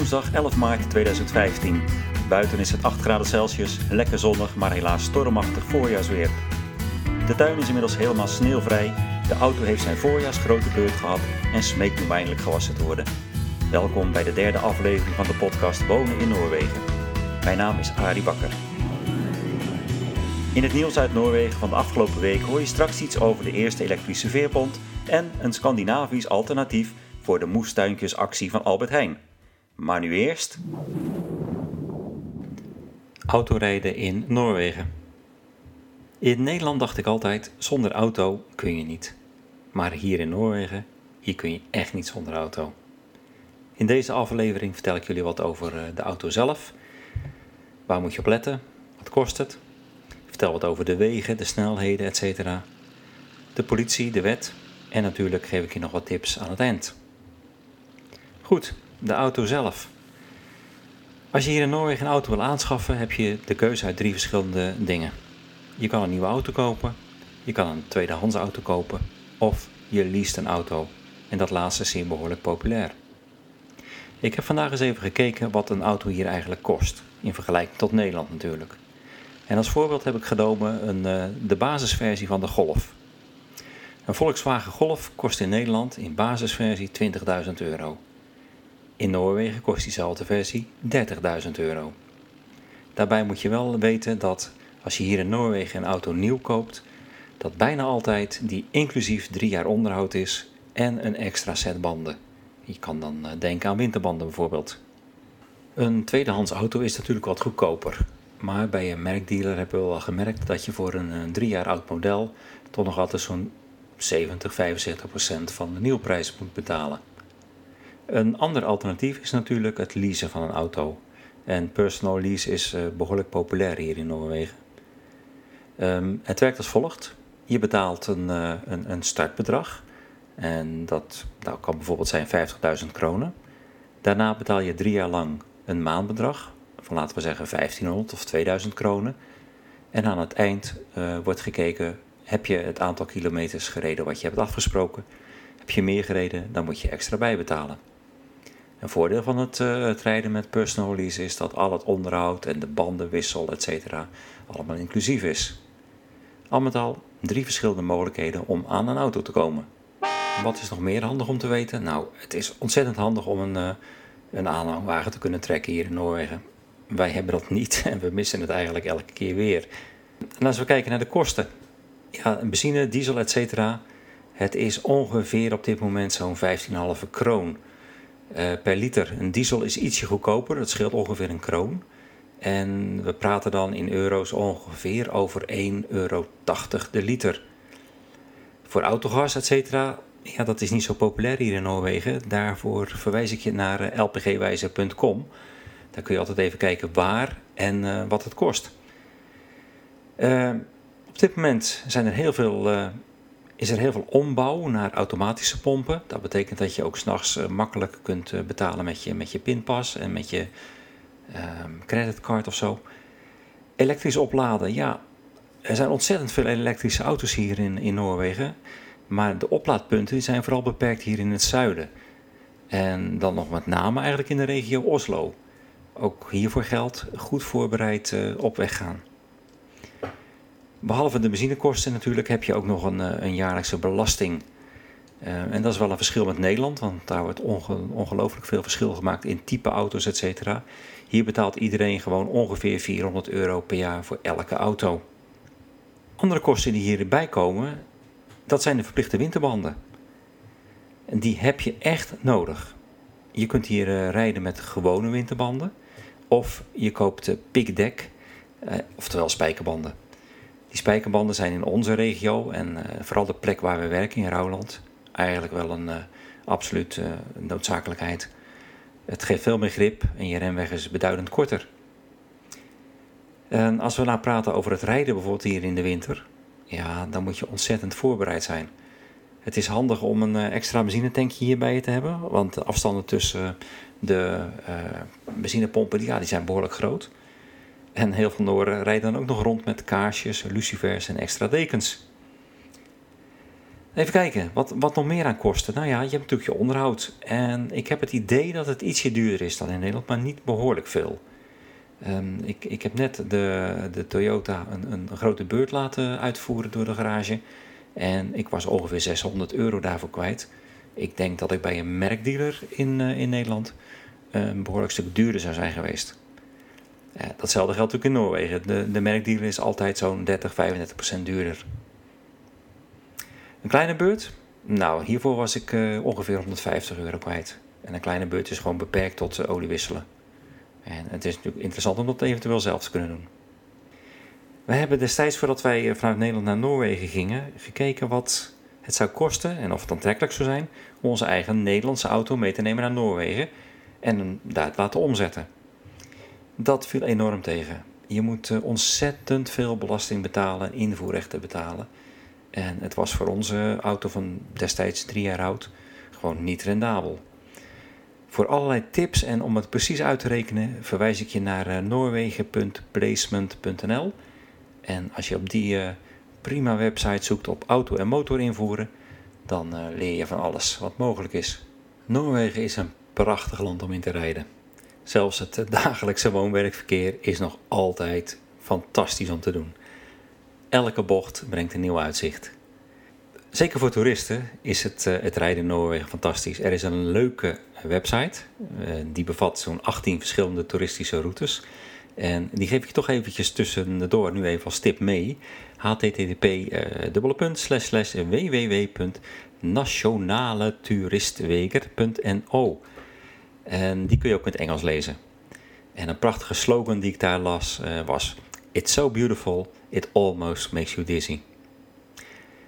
woensdag 11 maart 2015. Buiten is het 8 graden Celsius, lekker zonnig, maar helaas stormachtig voorjaarsweer. De tuin is inmiddels helemaal sneeuwvrij, de auto heeft zijn voorjaarsgrote beurt gehad en smeekt nu eindelijk gewassen te worden. Welkom bij de derde aflevering van de podcast Wonen in Noorwegen. Mijn naam is Arie Bakker. In het nieuws uit Noorwegen van de afgelopen week hoor je straks iets over de eerste elektrische veerpont en een Scandinavisch alternatief voor de moestuintjesactie van Albert Heijn. Maar nu eerst. Autorijden in Noorwegen. In Nederland dacht ik altijd: zonder auto kun je niet. Maar hier in Noorwegen, hier kun je echt niet zonder auto. In deze aflevering vertel ik jullie wat over eh, de auto zelf. Waar moet je op letten? Wat kost het? Vertel wat over de wegen, de snelheden, etc. De politie, de wet en natuurlijk geef ik je nog wat tips aan het eind. Goed, de auto zelf. Als je hier in Noorwegen een auto wil aanschaffen, heb je de keuze uit drie verschillende dingen. Je kan een nieuwe auto kopen, je kan een tweedehands auto kopen of je leest een auto. En dat laatste is hier behoorlijk populair. Ik heb vandaag eens even gekeken wat een auto hier eigenlijk kost, in vergelijking tot Nederland natuurlijk. En als voorbeeld heb ik genomen een, uh, de basisversie van de Golf. Een Volkswagen Golf kost in Nederland in basisversie 20.000 euro. In Noorwegen kost diezelfde versie 30.000 euro. Daarbij moet je wel weten dat als je hier in Noorwegen een auto nieuw koopt, dat bijna altijd die inclusief drie jaar onderhoud is en een extra set banden. Je kan dan eh, denken aan winterbanden bijvoorbeeld. Een tweedehands auto is natuurlijk wat goedkoper. Maar bij een merkdealer hebben we wel gemerkt dat je voor een drie jaar oud model toch nog altijd zo'n 70, 75 procent van de nieuwprijs moet betalen. Een ander alternatief is natuurlijk het leasen van een auto. En personal lease is uh, behoorlijk populair hier in Noorwegen. Um, het werkt als volgt. Je betaalt een, uh, een, een, startbedrag. En dat, dat kan bijvoorbeeld zijn 50.000 kronen. Daarna betaal je drie jaar lang een maandbedrag van laten we zeggen 1500 of 2000 kronen. En aan het eind uh, wordt gekeken, heb je het aantal kilometers gereden wat je hebt afgesproken? Heb je meer gereden, dan moet je extra bijbetalen. Een voordeel van het, uh, rijden met personal lease is dat al het onderhoud en de bandenwissel, etc. allemaal inclusief is. Al met al drie verschillende mogelijkheden om aan een auto te komen. Wat is nog meer handig om te weten? Nou, het is ontzettend handig om een, uh, een aanhangwagen te kunnen trekken hier in Noorwegen. Wij hebben dat niet en we missen het eigenlijk elke keer weer. En als we kijken naar de kosten. Ja, benzine, diesel, etc. Het is ongeveer op dit moment zo'n 15,5 kroon per liter. Een diesel is ietsje goedkoper, dat scheelt ongeveer een kroon. En we praten dan in euro's ongeveer over 1,80 euro de liter. Voor autogas, et cetera, ja, dat is niet zo populair hier in Noorwegen. Daarvoor verwijs ik je naar uh, lpgwijzer.com. Daar kun je altijd even kijken waar en uh, wat het kost. Op dit moment zijn er heel veel is er heel veel ombouw naar automatische pompen. Dat betekent dat je ook s'nachts uh, makkelijk kunt uh, betalen met je, met je pinpas en met je um, creditcard of zo. Elektrisch opladen, ja. Er zijn ontzettend veel elektrische auto's hier in, in Noorwegen. Maar de oplaadpunten zijn vooral beperkt hier in het zuiden. En dan nog met name eigenlijk in de regio Oslo. Ook hiervoor geldt goed voorbereid uh, op weg gaan. Behalve de benzinekosten natuurlijk heb je ook nog een, eh, een jaarlijkse belasting. Uh, en dat is wel een verschil met Nederland, want daar wordt onge ongelooflijk veel verschil gemaakt in type auto's, et cetera. Hier betaalt iedereen gewoon ongeveer 400 euro per jaar voor elke auto. Andere kosten die hierbij komen, dat zijn de verplichte winterbanden. En die heb je echt nodig. Je kunt hier uh, rijden met gewone winterbanden, of je koopt uh, pickdeck, oftewel spijkerbanden. Die spijkerbanden zijn in onze regio en uh, vooral de plek waar we werken in Rouwland eigenlijk wel een uh, absoluut uh, noodzakelijkheid. Het geeft veel meer grip en je remweg is beduidend korter. En als we nou praten over het rijden bijvoorbeeld hier in de winter, ja, dan moet je ontzettend voorbereid zijn. Het is handig om een extra benzinetankje hierbij te hebben, want de afstanden tussen de benzinepompen ja, die zijn behoorlijk groot. En heel veel Noorden rijden dan ook nog rond met kaarsjes, lucifers en extra dekens. Even kijken, wat, wat nog meer aan kosten? Nou ja, je hebt natuurlijk je onderhoud. En ik heb het idee dat het ietsje duurder is dan in Nederland, maar niet behoorlijk veel. Ehm, ik, ik heb net de, de Toyota een, een grote beurt laten uitvoeren door de garage. En ik was ongeveer 600 euro daarvoor kwijt. Ik denk dat ik bij een merkdealer in, uh, in Nederland een behoorlijk stuk duurder zou zijn geweest. Datzelfde geldt natuurlijk in Noorwegen. De, de merkdealer is altijd zo'n 30, 35 procent duurder. Een kleine beurt? Nou, hiervoor was ik uh, ongeveer 150 euro kwijt. En een kleine beurt is gewoon beperkt tot uh, olie wisselen. En het is natuurlijk interessant om dat eventueel zelf te kunnen doen. We hebben destijds, voordat wij vanuit Nederland naar Noorwegen gingen, gekeken wat het zou kosten en of het aantrekkelijk zou zijn om onze eigen Nederlandse auto mee te nemen naar Noorwegen en hem daar te laten omzetten. Dat viel enorm tegen. Je moet eh, ontzettend veel belasting betalen, invoerrechten betalen. En het was voor onze auto van destijds drie jaar oud gewoon niet rendabel. Voor allerlei tips en om het precies uit te rekenen verwijs ik je naar uh, noorwegen.placement.nl. En als je op die uh, prima website zoekt op auto en motor invoeren, dan leer je van alles wat mogelijk is. Noorwegen is een prachtig land om in te rijden. Zelfs het dagelijkse woon-werkverkeer is nog altijd fantastisch om te doen. Elke bocht brengt een nieuw uitzicht. Zeker voor toeristen is het, uh, het rijden in Noorwegen fantastisch. Er is een leuke website, uh, die bevat zo'n 18 verschillende toeristische routes. En die geef ik toch eventjes tussendoor nu even als tip mee. http www.nationaletoeristweger.no En die kun je ook in het Engels lezen. En een prachtige slogan die ik daar las was... It's so beautiful, it almost makes you dizzy.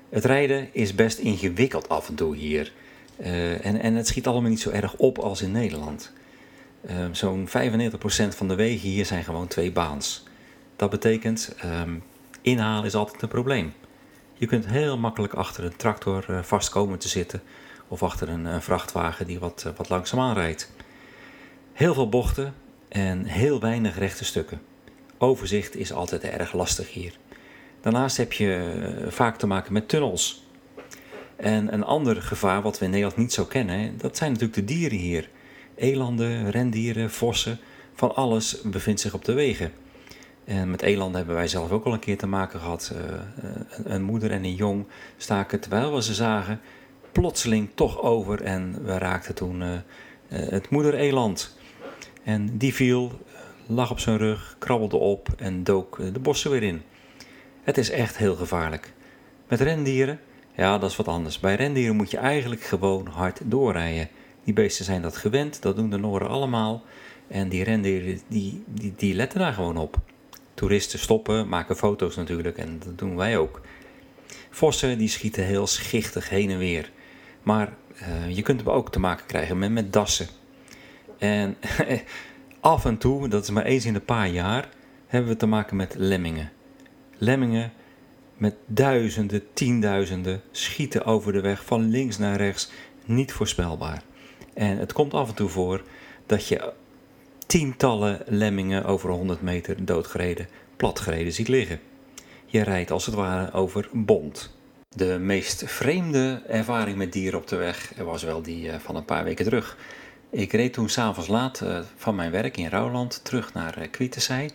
Het rijden is best ingewikkeld af en toe hier. Uh, en, en het schiet allemaal niet zo erg op als in Nederland. Uh, Zo'n 95% van de wegen hier zijn gewoon twee baans. Dat betekent, um, inhalen is altijd een probleem. Je kunt heel makkelijk achter een tractor uh, vast komen te zitten. Of achter een, vrachtwagen die wat, wat langzaamaan rijdt. Heel veel bochten en heel weinig rechte stukken. Overzicht is altijd erg lastig hier. Daarnaast heb je eh, vaak te maken met tunnels. En een ander gevaar wat we in Nederland niet zo kennen, dat zijn natuurlijk de dieren hier. Elanden, rendieren, vossen, van alles bevindt zich op de wegen. En met elanden hebben wij zelf ook al een keer te maken gehad. Uh, een moeder en een jong staken terwijl we ze zagen plotseling toch over en we raakten toen uh, het moeder-eland. En die viel, lag op zijn rug, krabbelde op en dook de bossen weer in. Het is echt heel gevaarlijk. Met rendieren, ja, dat is wat anders. Bij rendieren moet je eigenlijk gewoon hard doorrijden. Die beesten zijn dat gewend, dat doen de Noren allemaal. En die rendieren, die, die, die letten daar gewoon op. Toeristen stoppen, maken foto's natuurlijk en dat doen wij ook. Vossen die schieten heel schichtig heen en weer. Maar uh, je kunt hem ook te maken krijgen met, met dassen. En af en toe, dat is maar eens in een paar jaar, hebben we te maken met lemmingen. Lemmingen met duizenden, tienduizenden schieten over de weg van links naar rechts. Niet voorspelbaar. En het komt af en toe voor dat je tientallen lemmingen over 100 meter doodgereden, platgereden ziet liggen. Je rijdt als het ware over bond. De meest vreemde ervaring met dieren op de weg was wel die eh, van een paar weken terug. Ik reed toen s'avonds laat eh, van mijn werk in Rouwland terug naar uh.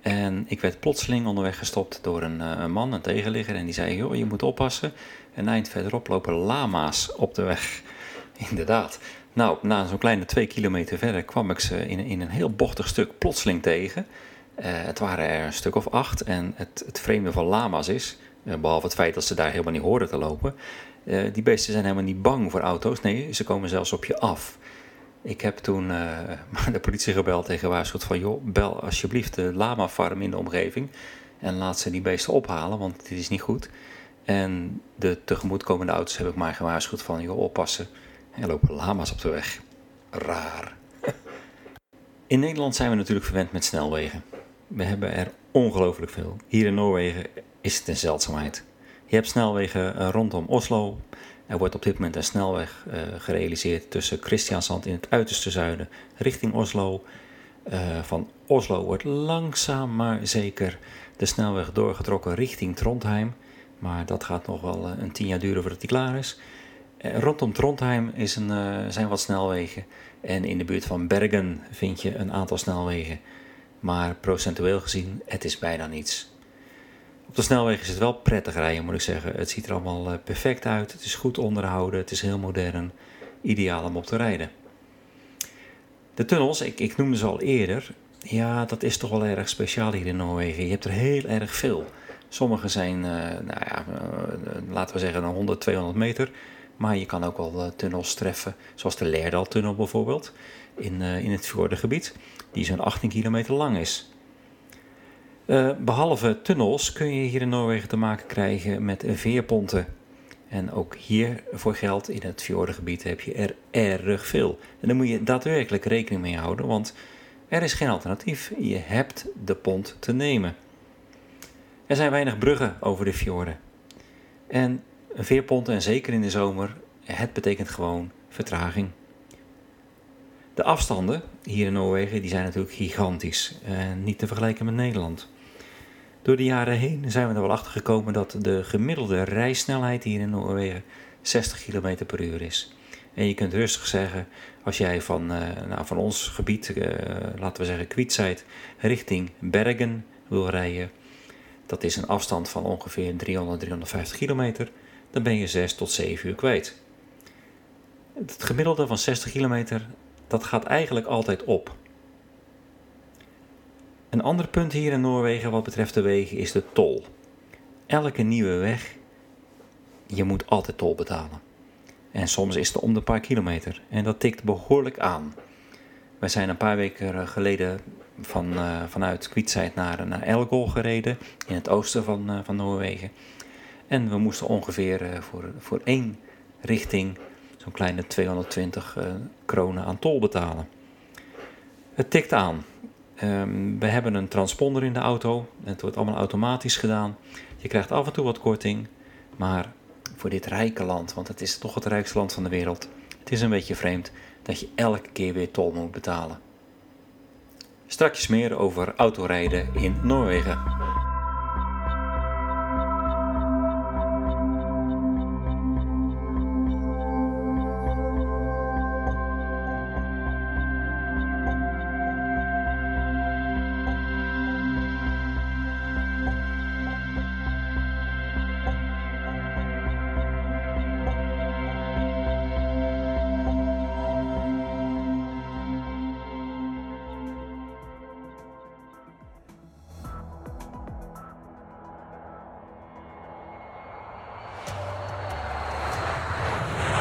En ik werd plotseling onderweg gestopt door een, uh, een man, een tegenligger. En die zei, joh, je moet oppassen. Een eind verderop lopen lama's op de weg. Inderdaad. Nou, na zo'n kleine twee kilometer verder kwam ik ze in, in een heel bochtig stuk plotseling tegen. Het waren er een stuk of acht. En het, het vreemde van lama's is, behalve het feit dat ze daar helemaal niet horen te lopen... die beesten zijn helemaal niet bang voor auto's. Nee, ze komen zelfs op je af. Ik heb toen uh, de politie gebeld tegen gewaarschuwd van... joh, bel alsjeblieft de lama-farm in de omgeving... en laat ze die beesten ophalen, want dit is niet goed. En de tegemoetkomende auto's heb ik maar gewaarschuwd van... joh, oppassen, er lopen lama's op de weg. Raar. In Nederland zijn we natuurlijk verwend met snelwegen. We hebben er ongelooflijk veel. Hier in Noorwegen is het een zeldzaamheid. Je hebt snelwegen eh, rondom Oslo, er wordt op dit moment een snelweg uh, gerealiseerd tussen Christiansand in het uiterste zuiden richting Oslo. Uh, van Oslo wordt langzaam maar zeker de snelweg doorgetrokken richting Trondheim. Maar dat gaat nog wel een tien jaar duren voordat die klaar is. Rondom Trondheim is een, zijn wat snelwegen. En in de buurt van Bergen vind je een aantal snelwegen. Maar procentueel gezien, het is bijna niets. Op de snelweg is het wel prettig rijden, moet ik zeggen. Het ziet er allemaal eh, perfect uit. Het is goed onderhouden. Het is heel modern. Ideaal om op te rijden. De tunnels, ik, ik noemde ze al eerder. Ja, dat is toch wel erg speciaal hier in Noorwegen. Je hebt er heel erg veel. Sommige zijn, uh, nou ja, uh, laten we zeggen, 100, 200 meter. Maar je kan ook wel tunnels treffen, zoals de Leerdal-tunnel bijvoorbeeld, in, in het Fjordengebied, die zo'n 18 kilometer lang is. Uh, behalve tunnels kun je hier in Noorwegen te maken krijgen met veerponten. En ook hier voor geld in het fjordengebied heb je er erg veel. En daar moet je daadwerkelijk rekening mee houden, want er is geen alternatief. Je hebt de pont te nemen. Er zijn weinig bruggen over de fjorden. En veerponten, en zeker in de zomer, het betekent gewoon vertraging. De afstanden hier in Noorwegen die zijn natuurlijk gigantisch. En niet te vergelijken met Nederland. Door de jaren heen zijn we er wel achter gekomen dat de gemiddelde rijsnelheid hier in Noorwegen 60 km per uur is. En je kunt rustig zeggen, als jij van, uh, nou, van ons gebied, uh, laten we zeggen Kwietzijd, richting Bergen wil rijden, dat is een afstand van ongeveer 300, 350 kilometer, dan ben je 6 tot 7 uur kwijt. Het gemiddelde van 60 kilometer, dat gaat eigenlijk altijd op. Een ander punt hier in Noorwegen wat betreft de wegen is de tol. Elke nieuwe weg, je moet altijd tol betalen. En soms is het om de paar kilometer. En dat tikt behoorlijk aan. Wij zijn een paar weken geleden van, uh, vanuit Kwietzijd naar, naar Elgol gereden, in het oosten van, uh, van Noorwegen. En we moesten ongeveer uh, voor, voor één richting zo'n kleine 220 kronen aan tol betalen. Het tikt aan. Um, we hebben een transponder in de auto. Het wordt allemaal automatisch gedaan. Je krijgt af en toe wat korting. Maar voor dit rijke land, want het is toch het rijkste land van de wereld. Het is een beetje vreemd dat je elke keer weer tol moet betalen. Straks meer over autorijden in Noorwegen.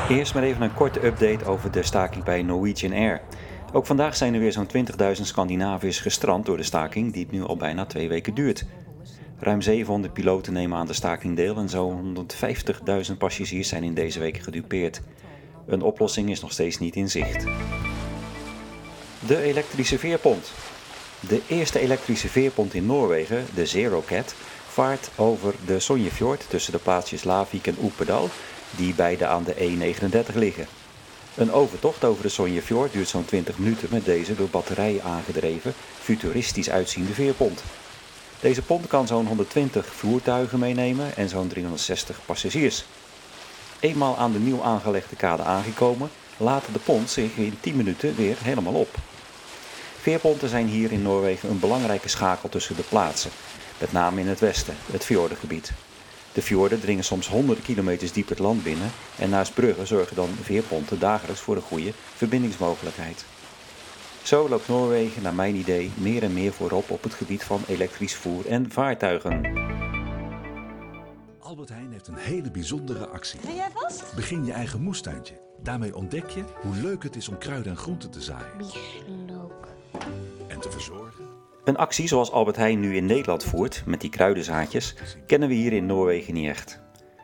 Eerst maar even een korte update over de staking bij Norwegian Air. Ook vandaag zijn er weer zo'n 20.000 Scandinaviërs gestrand door de staking, die nu al bijna twee weken duurt. Ruim 700 piloten nemen aan de staking deel en zo'n 150.000 passagiers zijn in deze weken gedupeerd. Een oplossing is nog steeds niet in zicht. De elektrische veerpont. De eerste elektrische veerpont in Noorwegen, de ZeroCat, vaart over de Sonjefjord tussen de plaatsjes Lavik en Oepedal die beide aan de E39 liggen. Een overtocht over de Sonjefjord duurt zo'n 20 minuten met deze door batterijen aangedreven, futuristisch uitziende veerpont. Deze pont kan zo'n 120 voertuigen meenemen en zo'n 360 passagiers. Eenmaal aan de nieuw aangelegde kade aangekomen, laat de pont zich in 10 minuten weer helemaal op. Veerponten zijn hier in Noorwegen een belangrijke schakel tussen de plaatsen, met name in het westen, het fjordengebied. De fjorden dringen soms honderden kilometers diep het land binnen en naast bruggen zorgen dan veerponten dagelijks voor een goede verbindingsmogelijkheid. Zo loopt Noorwegen, naar mijn idee, meer en meer voorop op het gebied van elektrisch voer en vaartuigen. Albert Heijn heeft een hele bijzondere actie. Wil jij vast? Begin je eigen moestuintje. Daarmee ontdek je hoe leuk het is om kruiden en groenten te zaaien. Leuk. En te verzorgen. Een actie zoals Albert Heijn nu in Nederland voert, met die kruidenzaadjes, kennen we hier in Noorwegen niet echt.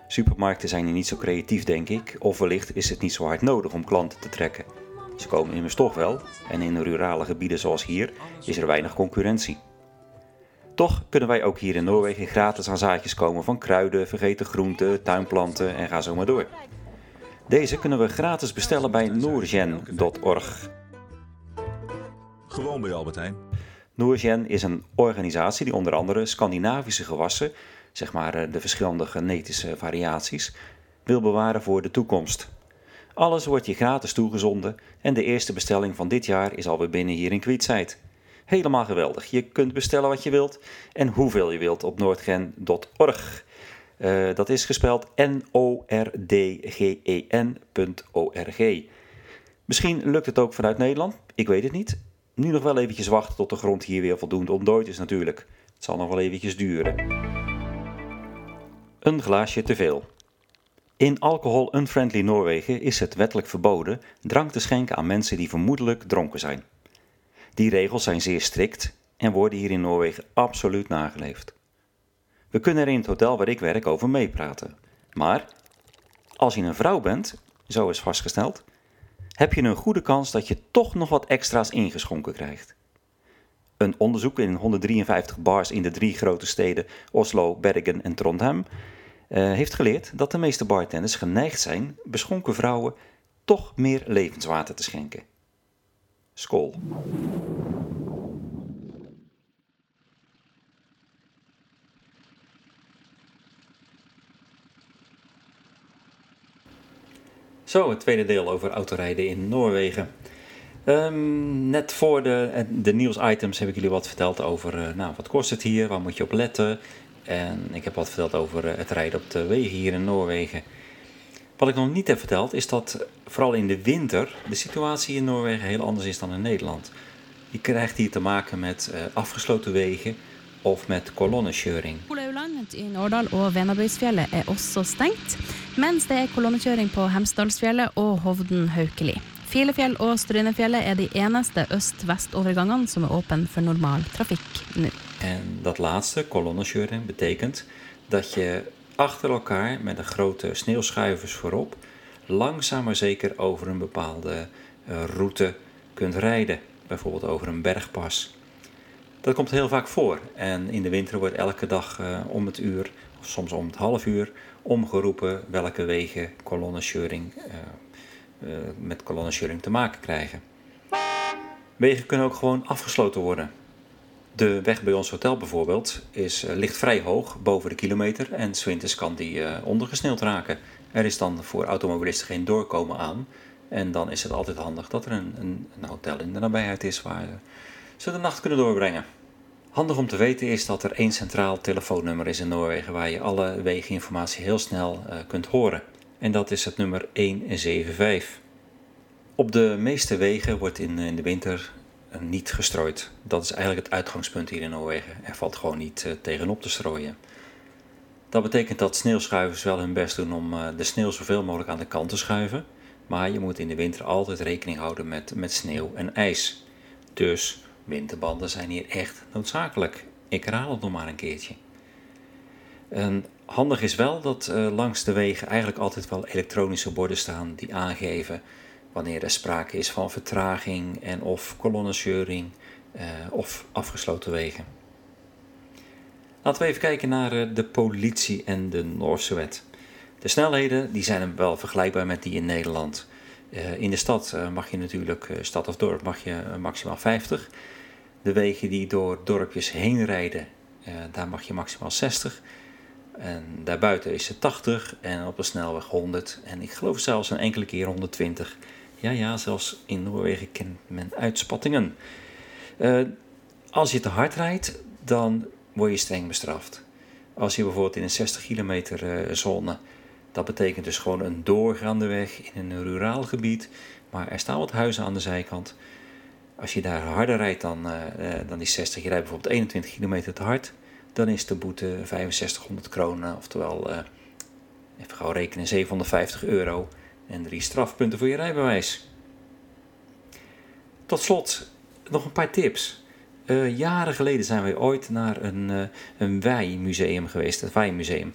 Supermarkten zijn hier niet zo creatief, denk ik, of wellicht is het niet zo hard nodig om klanten te trekken. Ze komen immers toch wel, en in rurale gebieden zoals hier is er weinig concurrentie. Toch kunnen wij ook hier in Noorwegen gratis aan zaadjes komen van kruiden, vergeten groenten, tuinplanten en ga zo maar door. Deze kunnen we gratis bestellen bij noorgen.org. Gewoon bij Albert Heijn. Noorgen is een organisatie die onder andere Scandinavische gewassen zeg maar eh, de verschillende genetische variaties, wil bewaren voor de toekomst. Alles wordt je gratis toegezonden en de eerste bestelling van dit jaar is alweer binnen hier in Kwietzijd. Helemaal geweldig. Je kunt bestellen wat je wilt en hoeveel je wilt op noordgen.org. Uh, dat is gespeld N-O-R-D-G-E-N.org. Misschien lukt het ook vanuit Nederland, ik weet het niet. Nu nog wel eventjes wachten tot de grond hier weer voldoende ontdooid is natuurlijk. Het zal nog wel eventjes duren. Een glaasje te veel. In alcohol-unfriendly Noorwegen is het wettelijk verboden drank te schenken aan mensen die vermoedelijk dronken zijn. Die regels zijn zeer strikt en worden hier in Noorwegen absoluut nageleefd. We kunnen er in het hotel waar ik werk over meepraten. Maar als je een vrouw bent, zo is vastgesteld, heb je een goede kans dat je toch nog wat extra's ingeschonken krijgt. Een onderzoek in 153 bars in de drie grote steden Oslo, Bergen en Trondheim uh, heeft geleerd dat de meeste bartenders geneigd zijn beschonken vrouwen toch meer levenswater te schenken. Skol. Zo, het tweede deel over autorijden in Noorwegen. Um, net voor de, de nieuwsitems heb ik jullie wat verteld over uh, nou, wat kost het hier, waar moet je op letten. En ik heb wat verteld over uh, het rijden op de wegen hier in Noorwegen. Wat ik nog niet heb verteld is dat vooral in de winter de situatie in Noorwegen heel anders is dan in Nederland. Je krijgt hier te maken met uh, afgesloten wegen of met kolonnekjøring. Olaulandet i Årdal og Venabøysfjellet er også stengt, mens det er kolonnekjøring på Hemsedalsfjellet og Hovden-Haukeli. Filefjell og Strynefjellet er de eneste øst-vest-overgangene som er åpne for normal trafikk nå. Det laatste, kolonnekjøring, betekent dat je achter elkaar met een grote sneeuwschuivers voorop langzaam maar zeker over een bepaalde uh, route kunt rijden. Bijvoorbeeld over een bergpas. Dat komt heel vaak voor. En in de winter wordt elke dag uh, om het uur, of soms om het half uur, omgeroepen welke wegen kolonnenscheuring, uh, uh, met kolonnenscheuring te maken krijgen. Wegen kunnen ook gewoon afgesloten worden. De weg bij ons hotel bijvoorbeeld is, ligt vrij hoog, boven de kilometer, en zwinters kan die ondergesneeuwd raken. Er is dan voor automobilisten geen doorkomen aan. En dan is het altijd handig dat er een, een, een hotel in de nabijheid is waar ze de nacht kunnen doorbrengen. Handig om te weten is dat er één centraal telefoonnummer is in Noorwegen waar je alle wegeninformatie heel snel uh, kunt horen. En dat is het nummer 175. Op de meeste wegen wordt in, in de winter uh, niet gestrooid. Dat is eigenlijk het uitgangspunt hier in Noorwegen. Er valt gewoon niet tegenop te strooien. Dat betekent dat sneeuwschuivers wel hun best doen om de sneeuw zoveel mogelijk aan de kant te schuiven. Maar je moet in de winter altijd rekening houden met, met sneeuw en ijs. Dus Winterbanden zijn hier echt noodzakelijk. Ik herhaal het nog maar een keertje. En handig is wel dat uh, langs de wegen eigenlijk altijd wel elektronische borden staan die aangeven wanneer er sprake is van vertraging en of kolonnenscheuring uh, of afgesloten wegen. Laten we even kijken naar uh, de politie en de Noorse wet. De snelheden die zijn wel vergelijkbaar met die in Nederland. Uh, in de stad mag je natuurlijk, stad of dorp, mag je maximaal 50. De wegen die door dorpjes heen rijden, daar mag je maximaal 60. En daarbuiten is het 80 en op de snelweg 100. En ik geloof zelfs een enkele keer 120. Ja, ja, zelfs in Noorwegen kent men uitspattingen. Als je te hard rijdt, dan word je streng bestraft. Als je bijvoorbeeld in een 60 kilometer zone, dat betekent dus gewoon een doorgaande weg in een ruraal gebied, maar er staan wat huizen aan de zijkant. Als je daar harder rijdt dan, uh, dan die 60, je rijdt bijvoorbeeld 21 kilometer te hard, dan is de boete 6500 kronen, oftewel, uh, even gauw rekenen, 750 euro en drie strafpunten voor je rijbewijs. Tot slot nog een paar tips. Jaren geleden zijn wij ooit naar een, uh, een wijmuseum geweest, het Wijmuseum.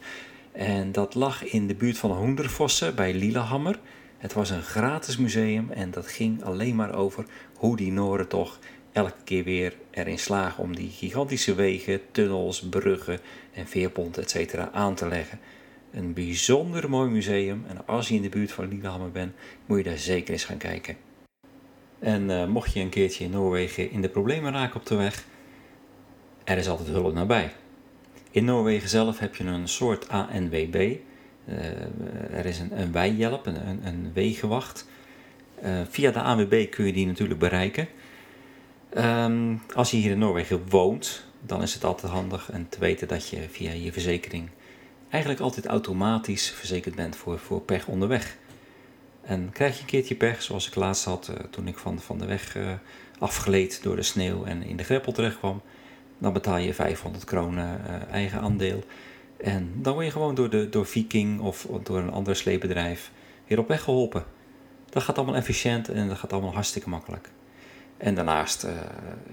En dat lag in de buurt van Hoendervossen bij Lillehammer. Het was een gratis museum en dat ging alleen maar over hoe die Noren toch elke keer weer erin slagen om die gigantische wegen, tunnels, bruggen en veerponten etc. aan te leggen. Een bijzonder mooi museum en als je in de buurt van Lillehammer bent, moet je daar zeker eens gaan kijken. En uh, mocht je een keertje in Noorwegen in de problemen raken op de weg, er is altijd hulp nabij. In Noorwegen zelf heb je een soort ANWB. er is een, een wijjelp, een, een, wegenwacht. via de ANWB kun je die natuurlijk bereiken. Ehm, als je hier in Noorwegen woont, dan is het altijd handig en te weten dat je via je verzekering eigenlijk altijd automatisch verzekerd bent voor, voor pech onderweg. En krijg je een keertje pech, zoals ik laatst had uh, toen ik van, van de weg uh, afgleed door de sneeuw en in de greppel terecht kwam, dan betaal je 500 kronen uh, eigen aandeel. En dan word je gewoon door, de, door Viking of door een ander sleepbedrijf weer op weg geholpen. Dat gaat allemaal efficiënt en dat gaat allemaal hartstikke makkelijk. En daarnaast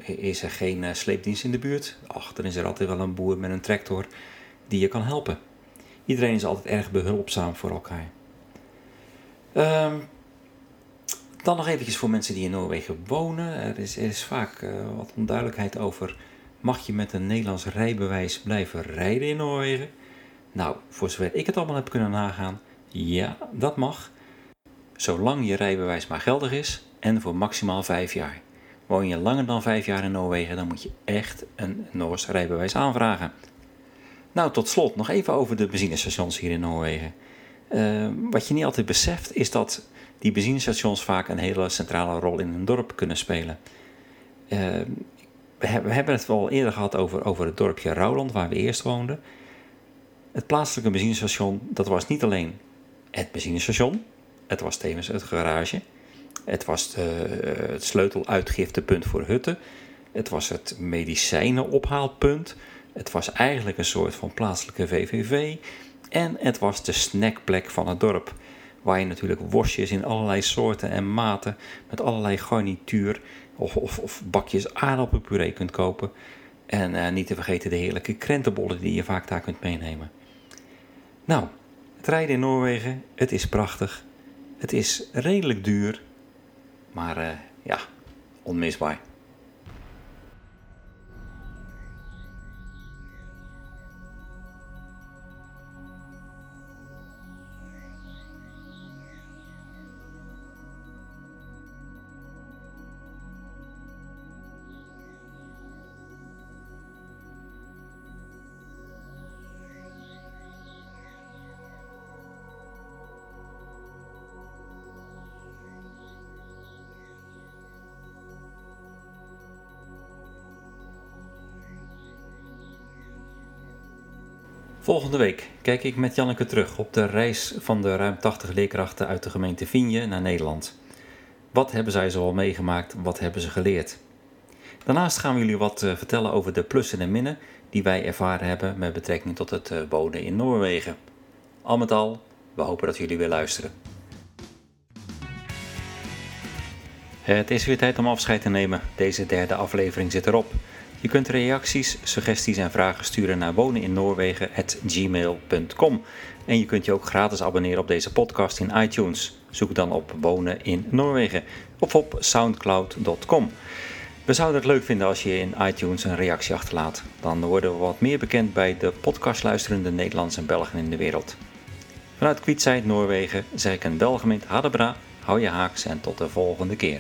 is er geen sleepdienst in de buurt. Achter is er altijd wel een boer met een tractor die je kan helpen. Iedereen is altijd erg behulpzaam voor elkaar. Um, dan nog eventjes voor mensen die in Noorwegen wonen. Er is, is vaak wat onduidelijkheid over. Mag je met een Nederlands rijbewijs blijven rijden in Noorwegen? Nou, voor zover ik het allemaal heb kunnen nagaan, ja, dat mag. Zolang je rijbewijs maar geldig is en voor maximaal vijf jaar. Woon je langer dan vijf jaar in Noorwegen, dan moet je echt een Noors rijbewijs aanvragen. Nou, tot slot nog even over de benzinestations hier in Noorwegen. Uh, wat je niet altijd beseft is dat die benzinestations vaak een hele centrale rol in een dorp kunnen spelen. Uh, we, hebben het wel eerder gehad over, over het dorpje Rouwland, waar we eerst woonden. Het plaatselijke benzinestation, dat was niet alleen het benzinestation, het was tevens het garage, het was de, het sleuteluitgiftepunt voor hutten, het was het medicijnenophaalpunt, het was eigenlijk een soort van plaatselijke VVV. En het was de snackplek van het dorp. Waar je natuurlijk worstjes in allerlei soorten en maten. Met allerlei garnituur. Of, bakjes aardappelpuree kunt kopen. En eh, niet te vergeten de heerlijke krentenbollen die je vaak daar kunt meenemen. Nou, het rijden in Noorwegen, het is prachtig. Het is redelijk duur. Maar uh, ja, onmisbaar. Volgende week kijk ik met Janneke terug op de reis van de ruim 80 leerkrachten uit de gemeente Vigne naar Nederland. Wat hebben zij zoal meegemaakt? Wat hebben ze geleerd? Daarnaast gaan we jullie wat eh, vertellen over de plussen en minnen die wij ervaren hebben met betrekking tot het eh, wonen in Noorwegen. Al met al, we hopen dat jullie weer luisteren. Het is weer tijd om afscheid te nemen. Deze derde aflevering zit erop. Je kunt reacties, suggesties en vragen sturen naar woneninnoorwegen.gmail.com. En je kunt je ook gratis abonneren op deze podcast in iTunes. Zoek dan op Wonen in Noorwegen of op soundcloud.com. We zouden het leuk vinden als je in iTunes een reactie achterlaat. Dan worden we wat meer bekend bij de podcastluisterende Nederlandse en Belgen in de wereld. Vanuit Kwietzijd, Noorwegen, zeg ik een welgemeend Hadebra, hou je haaks en tot de volgende keer.